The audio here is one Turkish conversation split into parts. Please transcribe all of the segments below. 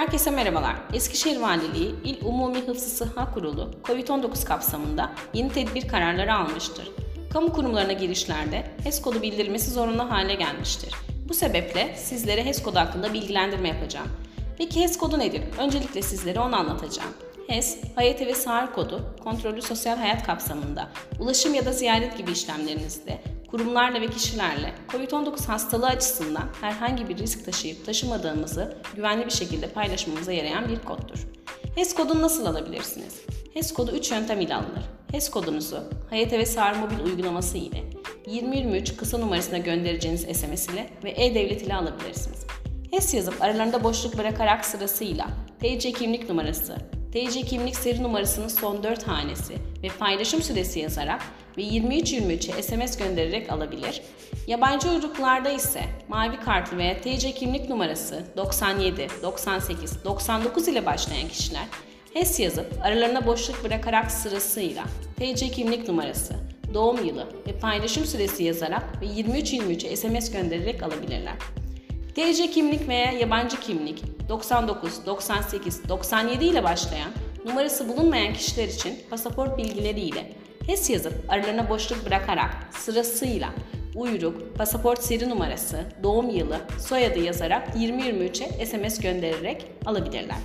Herkese merhabalar. Eskişehir Valiliği İl Umumi Hıfzı Sıhha Kurulu COVID-19 kapsamında yeni tedbir kararları almıştır. Kamu kurumlarına girişlerde HES kodu bildirilmesi zorunlu hale gelmiştir. Bu sebeple sizlere HES kodu hakkında bilgilendirme yapacağım. Peki HES kodu nedir? Öncelikle sizlere onu anlatacağım. HES, hayat ve sağır kodu, kontrollü sosyal hayat kapsamında, ulaşım ya da ziyaret gibi işlemlerinizde kurumlarla ve kişilerle COVID-19 hastalığı açısından herhangi bir risk taşıyıp taşımadığımızı güvenli bir şekilde paylaşmamıza yarayan bir koddur. HES kodunu nasıl alabilirsiniz? HES kodu 3 yöntem ile alınır. HES kodunuzu Hayat ve Sağır mobil uygulaması ile 2023 kısa numarasına göndereceğiniz SMS ile ve e-devlet ile alabilirsiniz. HES yazıp aralarında boşluk bırakarak sırasıyla TC kimlik numarası, TC kimlik seri numarasının son 4 hanesi ve paylaşım süresi yazarak ve 2323'e SMS göndererek alabilir. Yabancı uyruklarda ise mavi kartlı veya TC kimlik numarası 97, 98, 99 ile başlayan kişiler HES yazıp aralarına boşluk bırakarak sırasıyla TC kimlik numarası, doğum yılı ve paylaşım süresi yazarak ve 2323'e SMS göndererek alabilirler. TC kimlik veya yabancı kimlik 99, 98, 97 ile başlayan numarası bulunmayan kişiler için pasaport bilgileri ile HES yazıp aralarına boşluk bırakarak sırasıyla uyruk, pasaport seri numarası, doğum yılı, soyadı yazarak 2023'e SMS göndererek alabilirler.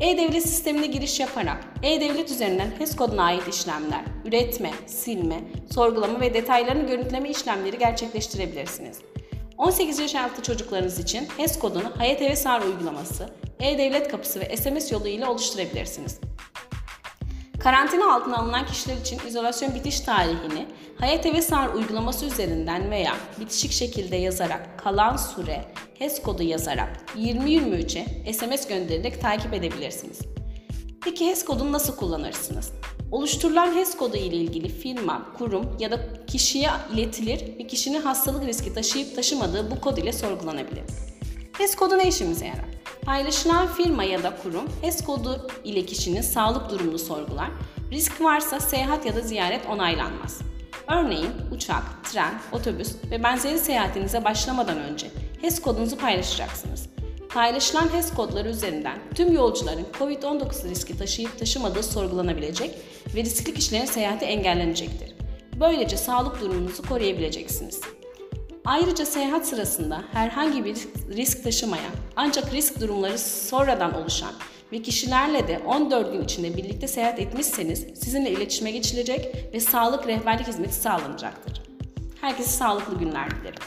E-Devlet sistemine giriş yaparak E-Devlet üzerinden HES koduna ait işlemler, üretme, silme, sorgulama ve detaylarını görüntüleme işlemleri gerçekleştirebilirsiniz. 18 yaş altı çocuklarınız için HES kodunu Hayat Eve Sağır uygulaması, E-Devlet kapısı ve SMS yolu ile oluşturabilirsiniz. Karantina altına alınan kişiler için izolasyon bitiş tarihini Hayat Eve Sağır uygulaması üzerinden veya bitişik şekilde yazarak kalan süre HES kodu yazarak 2023'e SMS göndererek takip edebilirsiniz. Peki HES kodunu nasıl kullanırsınız? Oluşturulan HES kodu ile ilgili firma, kurum ya da kişiye iletilir ve kişinin hastalık riski taşıyıp taşımadığı bu kod ile sorgulanabilir. HES kodu ne işimize yarar? Paylaşılan firma ya da kurum HES kodu ile kişinin sağlık durumunu sorgular. Risk varsa seyahat ya da ziyaret onaylanmaz. Örneğin uçak, tren, otobüs ve benzeri seyahatinize başlamadan önce HES kodunuzu paylaşacaksınız. Paylaşılan HES kodları üzerinden tüm yolcuların COVID-19 riski taşıyıp taşımadığı sorgulanabilecek ve riskli kişilerin seyahati engellenecektir. Böylece sağlık durumunuzu koruyabileceksiniz. Ayrıca seyahat sırasında herhangi bir risk taşımayan ancak risk durumları sonradan oluşan ve kişilerle de 14 gün içinde birlikte seyahat etmişseniz sizinle iletişime geçilecek ve sağlık rehberlik hizmeti sağlanacaktır. Herkese sağlıklı günler dilerim.